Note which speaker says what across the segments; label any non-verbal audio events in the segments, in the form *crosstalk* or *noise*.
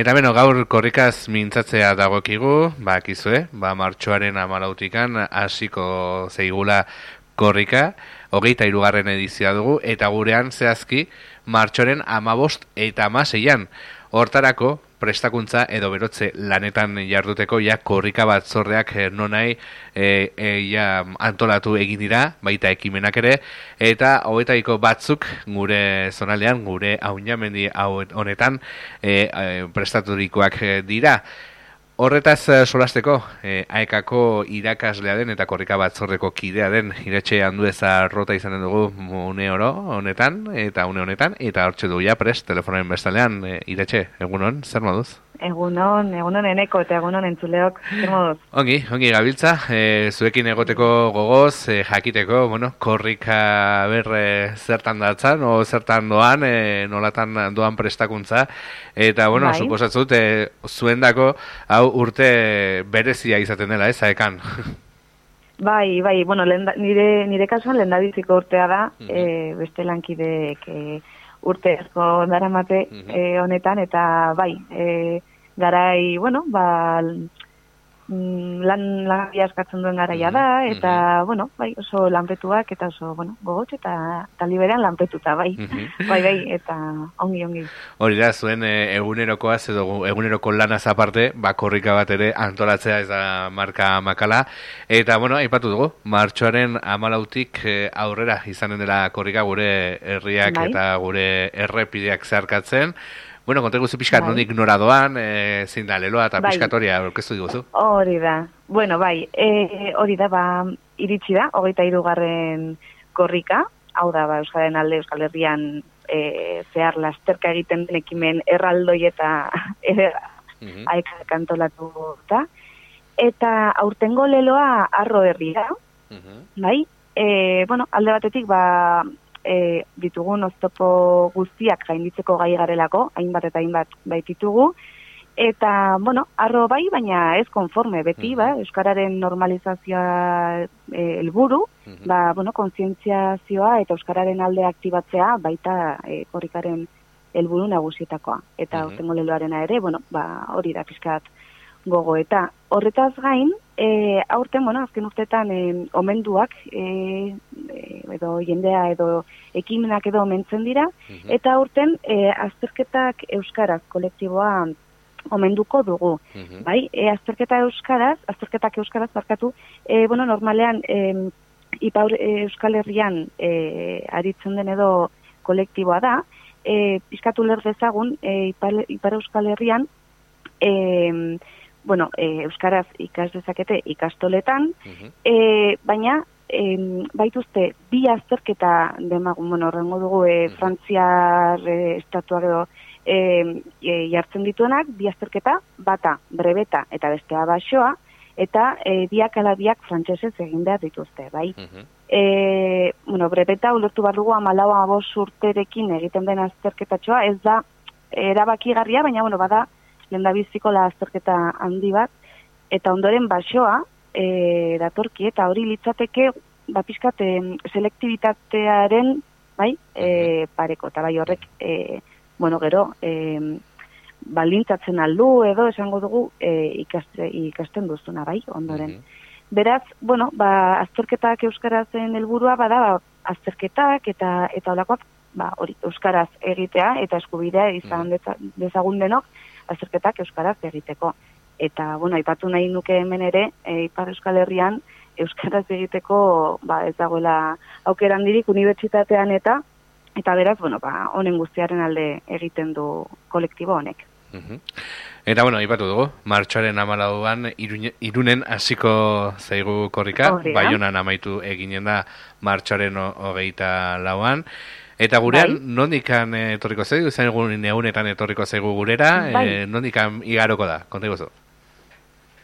Speaker 1: Eta beno, gaur korrikaz mintzatzea dagokigu, bakizue, ba, martxoaren amalautikan hasiko zeigula korrika, hogeita irugarren edizioa dugu, eta gurean zehazki martxoren amabost eta amaseian. Hortarako, prestakuntza edo berotze lanetan jarduteko ja korrika batzordeak eh, nonai e, e, ja, antolatu egin dira, baita ekimenak ere, eta hoetaiko batzuk gure zonaldean, gure haunamendi honetan e, e, prestaturikoak dira. Horretaz uh, solasteko, eh, aekako irakaslea den eta korrika batzorreko kidea den iretxe handu rota izanen dugu une oro honetan eta une honetan eta hortxe du ja prest telefonen bestalean eh, iretxe, egunon, zer moduz?
Speaker 2: Egunon, egunon eneko eta egunon entzuleok, zer moduz?
Speaker 1: Ongi, ongi gabiltza, e, zuekin egoteko gogoz, e, jakiteko, bueno, korrika berre zertan datzan, o zertan doan, e, nolatan doan prestakuntza, eta, bueno, bai. suposatzut, e, zuen dako, hau urte berezia izaten dela, ez, aekan? *laughs*
Speaker 2: Bai, bai, bueno, lenda, nire, nire kasuan lendabiziko urtea da, mm -hmm. beste lankideek e, urte asko daramate mm honetan, eta bai, e, garai, bueno, ba, lan lan askatzen duen garaia da eta bueno, bai, oso lanpetuak eta oso, bueno, gogotxe eta ta liberan lanpetuta bai. *laughs* bai, bai, eta ongi ongi.
Speaker 1: Hori da zuen e, egunerokoa edo eguneroko lana aparte, ba korrika bat ere antolatzea ez da marka makala eta bueno, aipatu dugu, martxoaren 14tik e, aurrera izanen dela korrika gure herriak bai. eta gure errepideak zeharkatzen. Bueno, kontek guzu pixkat, bai. nondik nora doan, e, zein da, leloa eta bai. pixkatoria, orkestu diguzu?
Speaker 2: Hori da. Bueno, bai, e, hori da, ba, iritsi da, hogeita irugarren korrika, hau da, ba, Euskaren alde, Euskal Herrian, e, zehar lasterka egiten denekimen erraldoi eta edera, mm -hmm. kantolatu da. Eta aurtengo leloa arro herri da, mm bai? E, bueno, alde batetik, ba, e, ditugun oztopo guztiak gainditzeko gai garelako, hainbat eta hainbat baititugu, eta, bueno, arro bai, baina ez konforme, beti, ba, Euskararen normalizazioa e, elburu, ba, bueno, konsientziazioa eta Euskararen alde aktibatzea baita e, korrikaren helburu nagusietakoa. Eta mm -hmm. ere, bueno, ba, hori da pizkat gogo. Eta horretaz gain, e, aurten, bueno, azken urteetan e, omenduak, e, edo jendea edo ekimenak edo omentzen dira, mhm. eta aurten e, azterketak euskaraz kolektiboa omenduko dugu. Mhm. Bai, e, azterketa euskaraz, azterketak euskaraz barkatu, e, bueno, normalean e, Ipaur Euskal Herrian e, aritzen den edo kolektiboa da, e, pizkatu ler dezagun e, Ipar, Ipar Euskal Herrian e, bueno, e, euskaraz ikas dezakete ikastoletan, e, baina em, baituzte bi azterketa demagun, bueno, horrengo dugu e, frantziar e, estatua edo e, jartzen dituenak, bi azterketa, bata, brebeta eta bestea baixoa, eta e, biak ala biak frantsesez egin behar dituzte, bai? Uh e, bueno, brebeta ulertu bat dugu amalaua abos urterekin egiten den azterketatxoa, ez da erabakigarria, baina, bueno, bada, lenda biziko la azterketa handi bat, eta ondoren baixoa, e, datorki eta hori litzateke ba pizkat selektibitatearen bai e, pareko eta bai horrek e, bueno gero e, balintzatzen aldu edo esango dugu e, ikaste, ikasten duzuna bai ondoren. Beraz bueno ba azterketak euskarazen helburua bada ba, azterketak eta eta holakoak ba hori euskaraz egitea eta eskubidea izan dezagun denok azterketak euskaraz egiteko eta bueno, aipatu nahi nuke hemen ere, e, Ipar Euskal Herrian euskaraz egiteko ba ez dagoela aukeran dirik unibertsitatean eta eta beraz, bueno, ba honen guztiaren alde egiten du kolektibo honek.
Speaker 1: Eta bueno, aipatu dugu, martxoaren amalauan irunen hasiko zaigu korrika, baionan amaitu eginen da martxoaren hogeita lauan. Eta gurean, bai. nondikan etorriko zaigu, izan egun egunetan etorriko zaigu gurera, bai. e, nondikan igaroko da, konta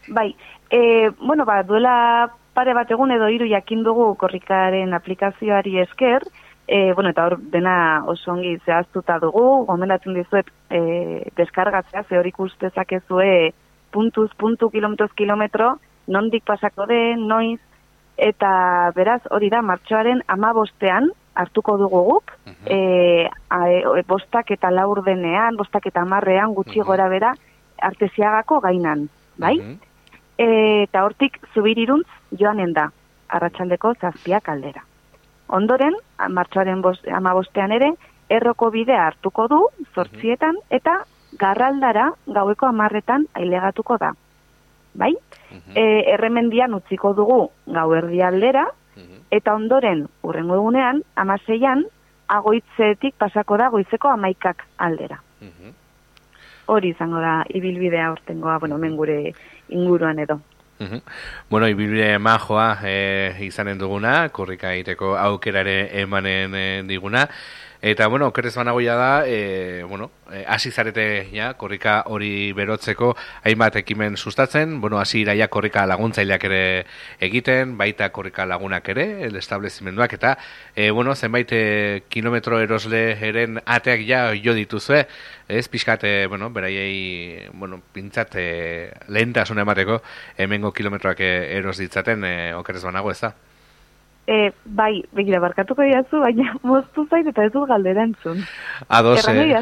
Speaker 2: Bai, e, bueno, ba, duela pare bat egun edo hiru jakin dugu korrikaren aplikazioari esker, e, bueno, eta hor dena oso ongi zehaztuta dugu, gomendatzen dizuet e, deskargatzea, ze hor ikustezakezue puntuz, puntu, kilometroz, kilometro, nondik pasako de, noiz, eta beraz hori da, martxoaren amabostean, hartuko dugu guk,
Speaker 1: Mhm.
Speaker 2: e, a, e, bostak eta laur denean, bostak eta marrean gutxi
Speaker 1: Mhm.
Speaker 2: gora bera, artesiagako gainan, bai?
Speaker 1: Mhm.
Speaker 2: E, eta hortik zubiriruntz joanen da, arratsaldeko zazpiak aldera. Ondoren, a- martxoaren bost, amabostean ere, erroko bidea hartuko du, zortzietan, eta garraldara gaueko amarretan ailegatuko da. Bai?
Speaker 1: Mhm.
Speaker 2: E, erremendian utziko dugu gauerdi aldera,
Speaker 1: Mhm.
Speaker 2: eta ondoren, urrengo egunean, amaseian, agoitzetik pasako da goizeko amaikak aldera.
Speaker 1: Mhm.
Speaker 2: Hori izango da, ibilbidea urtengoa, bueno, hemen gure inguruan edo.
Speaker 1: Mhm. Bueno, ibilbide majoa e, izanen duguna, korrika egiteko aukerare emanen e, diguna. Eta, bueno, okerez banagoia da, e, bueno, e, hasi zarete, ja, korrika hori berotzeko hainbat ekimen sustatzen, bueno, hasi iraia korrika laguntzaileak ere egiten, baita korrika lagunak ere, el establezimenduak, eta, e, bueno, zenbait e, kilometro erosle eren ateak ja jo dituzue, ez, pixkat, e, bueno, beraiei, bueno, pintzat, e, lehentasuna emateko, hemengo kilometroak e, eros ditzaten, e, okerez banago ez da?
Speaker 2: E, bai, begira, barkatuko diazu, baina *laughs* moztu zait eta ez dut galdera entzun.
Speaker 1: Ados, eh,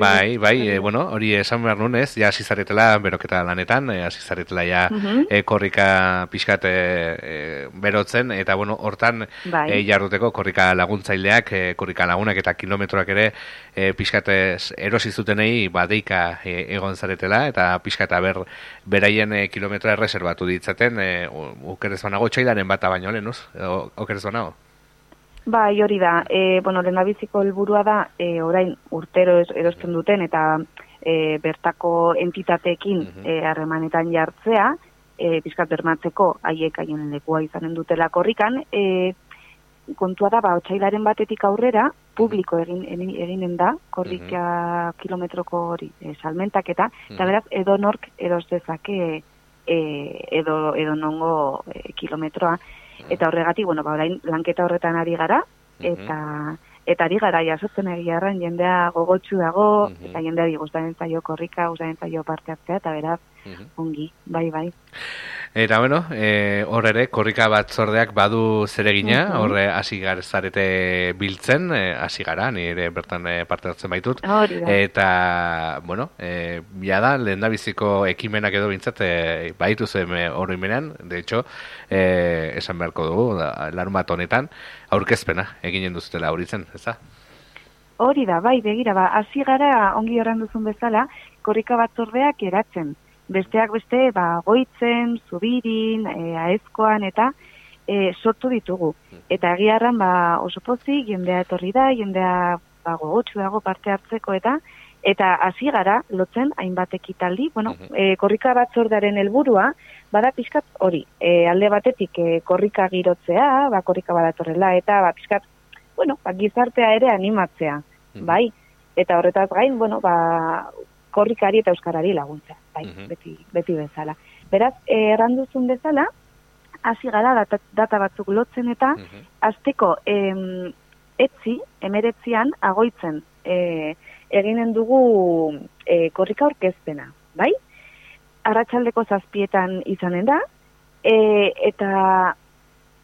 Speaker 1: bai, bai, eh, bueno, hori esan behar nunez, ja hasi zaretela beroketa lanetan, eh, hasi zaretela ja
Speaker 2: Mhm.
Speaker 1: eh, korrika pixkat eh, eh, berotzen, eta bueno, hortan
Speaker 2: Bai.
Speaker 1: eh, jarduteko korrika laguntzaileak, eh, korrika lagunak eta kilometroak ere eh, pixkat ez erosi zutenei badeika eh, egon zaretela, eta pixkat ber, beraien eh, kilometroa erreserbatu ditzaten, eh, ukerez banago txailaren bata baino lehenuz, o- banago.
Speaker 2: Bai, hori da. E, bueno, lehendabiziko helburua da, e, orain urtero erosten duten eta e, bertako entitateekin e, harremanetan jartzea, e, pizkat bermatzeko haiek haien lekua izanen dutela korrikan, e, kontua da, ba, otxailaren batetik aurrera, publiko egin, egin- eginen da, korrika kilometroko hori, e, salmentaketa, eta
Speaker 1: Mhm.
Speaker 2: beraz, edo nork eros dezake e, edo, edo nongo e, kilometroa, eta horregatik, bueno, ba, orain lanketa horretan ari gara,
Speaker 1: Mhm.
Speaker 2: eta eta ari gara jasotzen egia erran, jendea gogotsu dago,
Speaker 1: Mhm.
Speaker 2: eta jendeari gustatzen zaio korrika, gustatzen zaio parte hartzea, eta beraz,
Speaker 1: Mhm.
Speaker 2: ongi, bai, bai.
Speaker 1: Eta bueno, e, hor ere, korrika batzordeak badu zeregina,
Speaker 2: Mhm.
Speaker 1: horre hasi zarete biltzen, e, hasi gara, ni ere bertan e, parte hartzen baitut.
Speaker 2: Hori da.
Speaker 1: Eta, bueno, e, ja da, lehen ekimenak edo bintzat, e, baitu zen hori menean, de hecho, e, esan beharko dugu, da, larun honetan, aurkezpena eginen duzutela horitzen, ez da?
Speaker 2: Hori da, bai, begira, ba, hasi gara, ongi horren duzun bezala, korrika batzordeak eratzen. Besteak beste, ba, goitzen, zubirin, e, aezkoan, eta e, sortu ditugu. Eta egiarran, ba, oso pozik, jendea etorri da, jendea ba, gogotsu dago parte hartzeko, eta eta hasi gara, lotzen, hainbat ekitaldi, bueno,
Speaker 1: Mhm.
Speaker 2: e, korrika batzordearen helburua, bada pixkat hori, e, alde batetik e, korrika girotzea, ba, korrika badatorrela, eta ba, pixkat, bueno, ba, gizartea ere animatzea,
Speaker 1: Mhm.
Speaker 2: bai, eta horretaz gain, bueno, ba, korrikari eta euskarari laguntzea, bai,
Speaker 1: Mhm.
Speaker 2: beti, beti bezala. Beraz, e, erranduzun bezala, hasi gara data, data batzuk lotzen eta,
Speaker 1: Mhm.
Speaker 2: azteko em, etzi, emeretzian, agoitzen, e, eginen dugu e, korrika orkezpena, bai? Arratxaldeko zazpietan izanen da, e, eta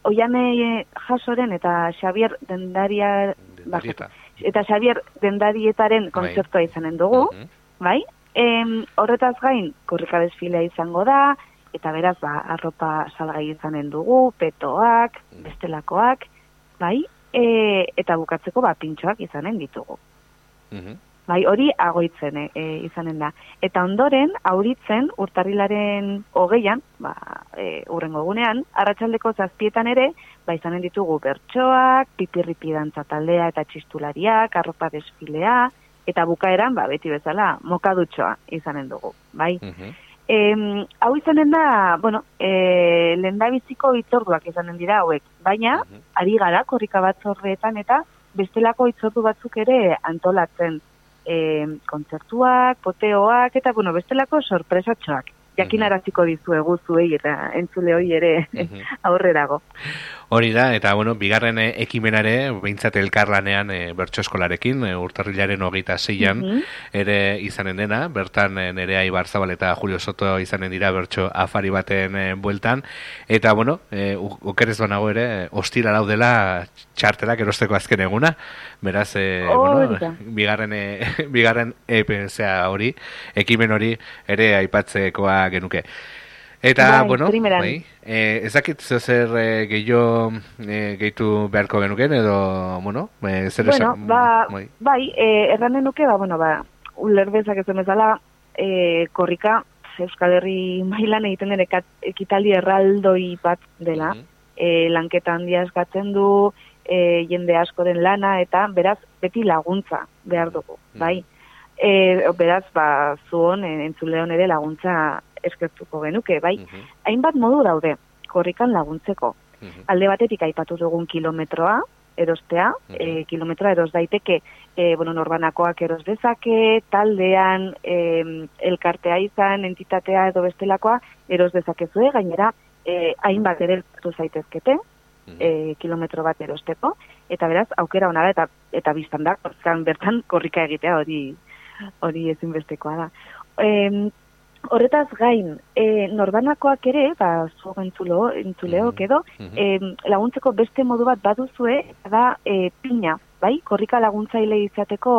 Speaker 2: oiane jasoren eta Xavier dendaria,
Speaker 1: Dendarieta.
Speaker 2: eta Xavier dendarietaren
Speaker 1: Bai.
Speaker 2: kontzertua izanen dugu,
Speaker 1: Mhm.
Speaker 2: Bai? Em, horretaz gain, korrika desfilea izango da, eta beraz, ba, arropa salgai izanen dugu, petoak,
Speaker 1: Mhm.
Speaker 2: bestelakoak, bai? E, eta bukatzeko, ba, pintxoak izanen ditugu.
Speaker 1: Mhm.
Speaker 2: Bai, hori agoitzen e, e, izanen da. Eta ondoren, auritzen, urtarrilaren hogeian, ba, e, urrengo egunean, arratsaldeko zazpietan ere, ba, izanen ditugu bertsoak, pipirripi dantza taldea eta txistulariak, arropa desfilea, eta bukaeran, ba, beti bezala, mokadutxoa izanen dugu, bai?
Speaker 1: Mhm.
Speaker 2: Em, hau izanen da, bueno, e, lendabiziko itzorduak izanen dira hauek, baina,
Speaker 1: Mhm.
Speaker 2: ari gara korrika batzordeetan eta bestelako itzordu batzuk ere antolatzen e, kontzertuak, poteoak eta bueno, bestelako sorpresatxoak. Jakinaraziko dizuegu zuei eta entzule hoi ere
Speaker 1: Mhm. *laughs*
Speaker 2: aurrerago.
Speaker 1: Hori da, eta bueno, bigarren eh, ekimenare, behintzat elkarlanean e, bertso eskolarekin, e, urtarrilaren hogeita zeian, mhm. ere izanen dena, bertan e, nerea Ibarzabal eta Julio Soto izanen dira bertso afari baten e, bueltan, eta bueno, e, ukerez banago ere, ostira laudela txartelak erosteko azken eguna, beraz, e, bueno, *laughs* bigarren, e, bigarren e, hori, ekimen hori ere aipatzekoa genuke. Eta, bai, bueno, bai, eh, ezakit zer eh, gehiago eh, gehitu beharko genuken, edo, bueno, eh, zer
Speaker 2: bueno, esan, ba, bai, bai eh, erranen nuke, ba, bueno, ba, ulerbezak ez bezala, eh, korrika, Euskal Herri mailan egiten den ekitaldi erraldoi bat dela, mm -hmm. lanketa handia eskatzen du, eh, jende asko den lana, eta beraz, beti laguntza behar dugu, bai. E, beraz, ba, zuon, entzuleon ere laguntza eskertuko genuke, bai. Mhm. Hainbat modu daude, korrikan laguntzeko. Mhm. Alde batetik aipatu dugun kilometroa, erostea, e, kilometroa eros daiteke, e, bueno, norbanakoak eros dezake, taldean, e, elkartea izan, entitatea edo bestelakoa, eros dezakezue, gainera, e, hainbat ere zaitezkete, e, kilometro bat erosteko, eta beraz, aukera hona da, eta, eta biztan da, bertan korrika egitea hori hori ezinbestekoa da. E, Horretaz gain, e, norbanakoak ere, ba, zu entzulo, entzuleok mm-hmm. edo, mm laguntzeko beste modu bat baduzue, da e, pina, bai? Korrika laguntzaile izateko,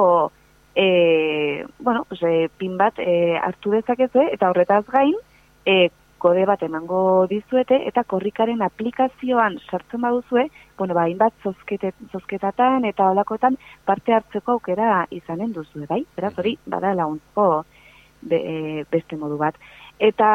Speaker 2: e, bueno, pues, e, pin bat e, hartu dezakezu, eta horretaz gain, e, kode bat emango dizuete, eta korrikaren aplikazioan sartzen baduzue, bueno, ba, inbat zozketatan eta olakotan parte hartzeko aukera izanen duzue, bai? Beraz hori, bada laguntzeko, be, e, beste modu bat. Eta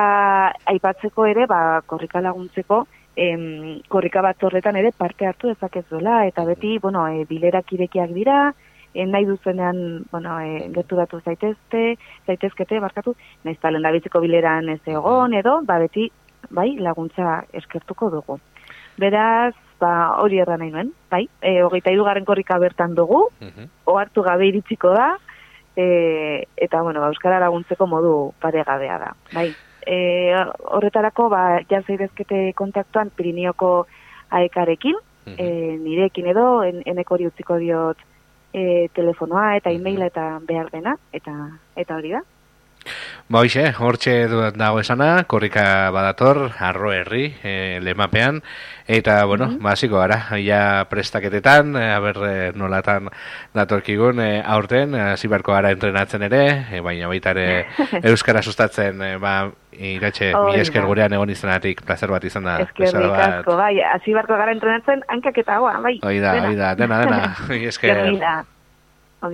Speaker 2: aipatzeko ere, ba, korrika laguntzeko, em, korrika bat horretan ere parte hartu dezakezuela, eta beti, bueno, e, bilerak irekiak dira, e, nahi duzenean, bueno, e, gertu datu zaitezte, zaitezkete, barkatu, nahiz talen bileran ez egon, edo, ba, beti, bai, laguntza eskertuko dugu. Beraz, ba, hori erra nahi nuen, bai, e, hogeita idugarren korrika bertan dugu, uh ohartu gabe iritsiko da, e, eta bueno, ba, euskara laguntzeko modu paregabea da. Bai, e, horretarako ba ja zaidezkete kontaktuan Pirineoko aekarekin, mm nirekin edo en, eneko hori utziko diot e, telefonoa eta emaila eta behar dena eta eta hori da.
Speaker 1: Ba hoxe, hortxe dago esana, korrika badator, arro herri, e, lemapean, eta, bueno, mm -hmm. gara, ja prestaketetan, e, aber e, nolatan datorkigun, e, aurten, hasi beharko gara entrenatzen ere, e, baina baita ere *laughs* Euskara sustatzen, e, ba, iratxe, oh, mi esker gurean egon izanatik, placer bat izan da.
Speaker 2: Esker asko, bai, hasi beharko gara entrenatzen, hankak eta bai.
Speaker 1: Oida, oida, dena, dena, *laughs* esker.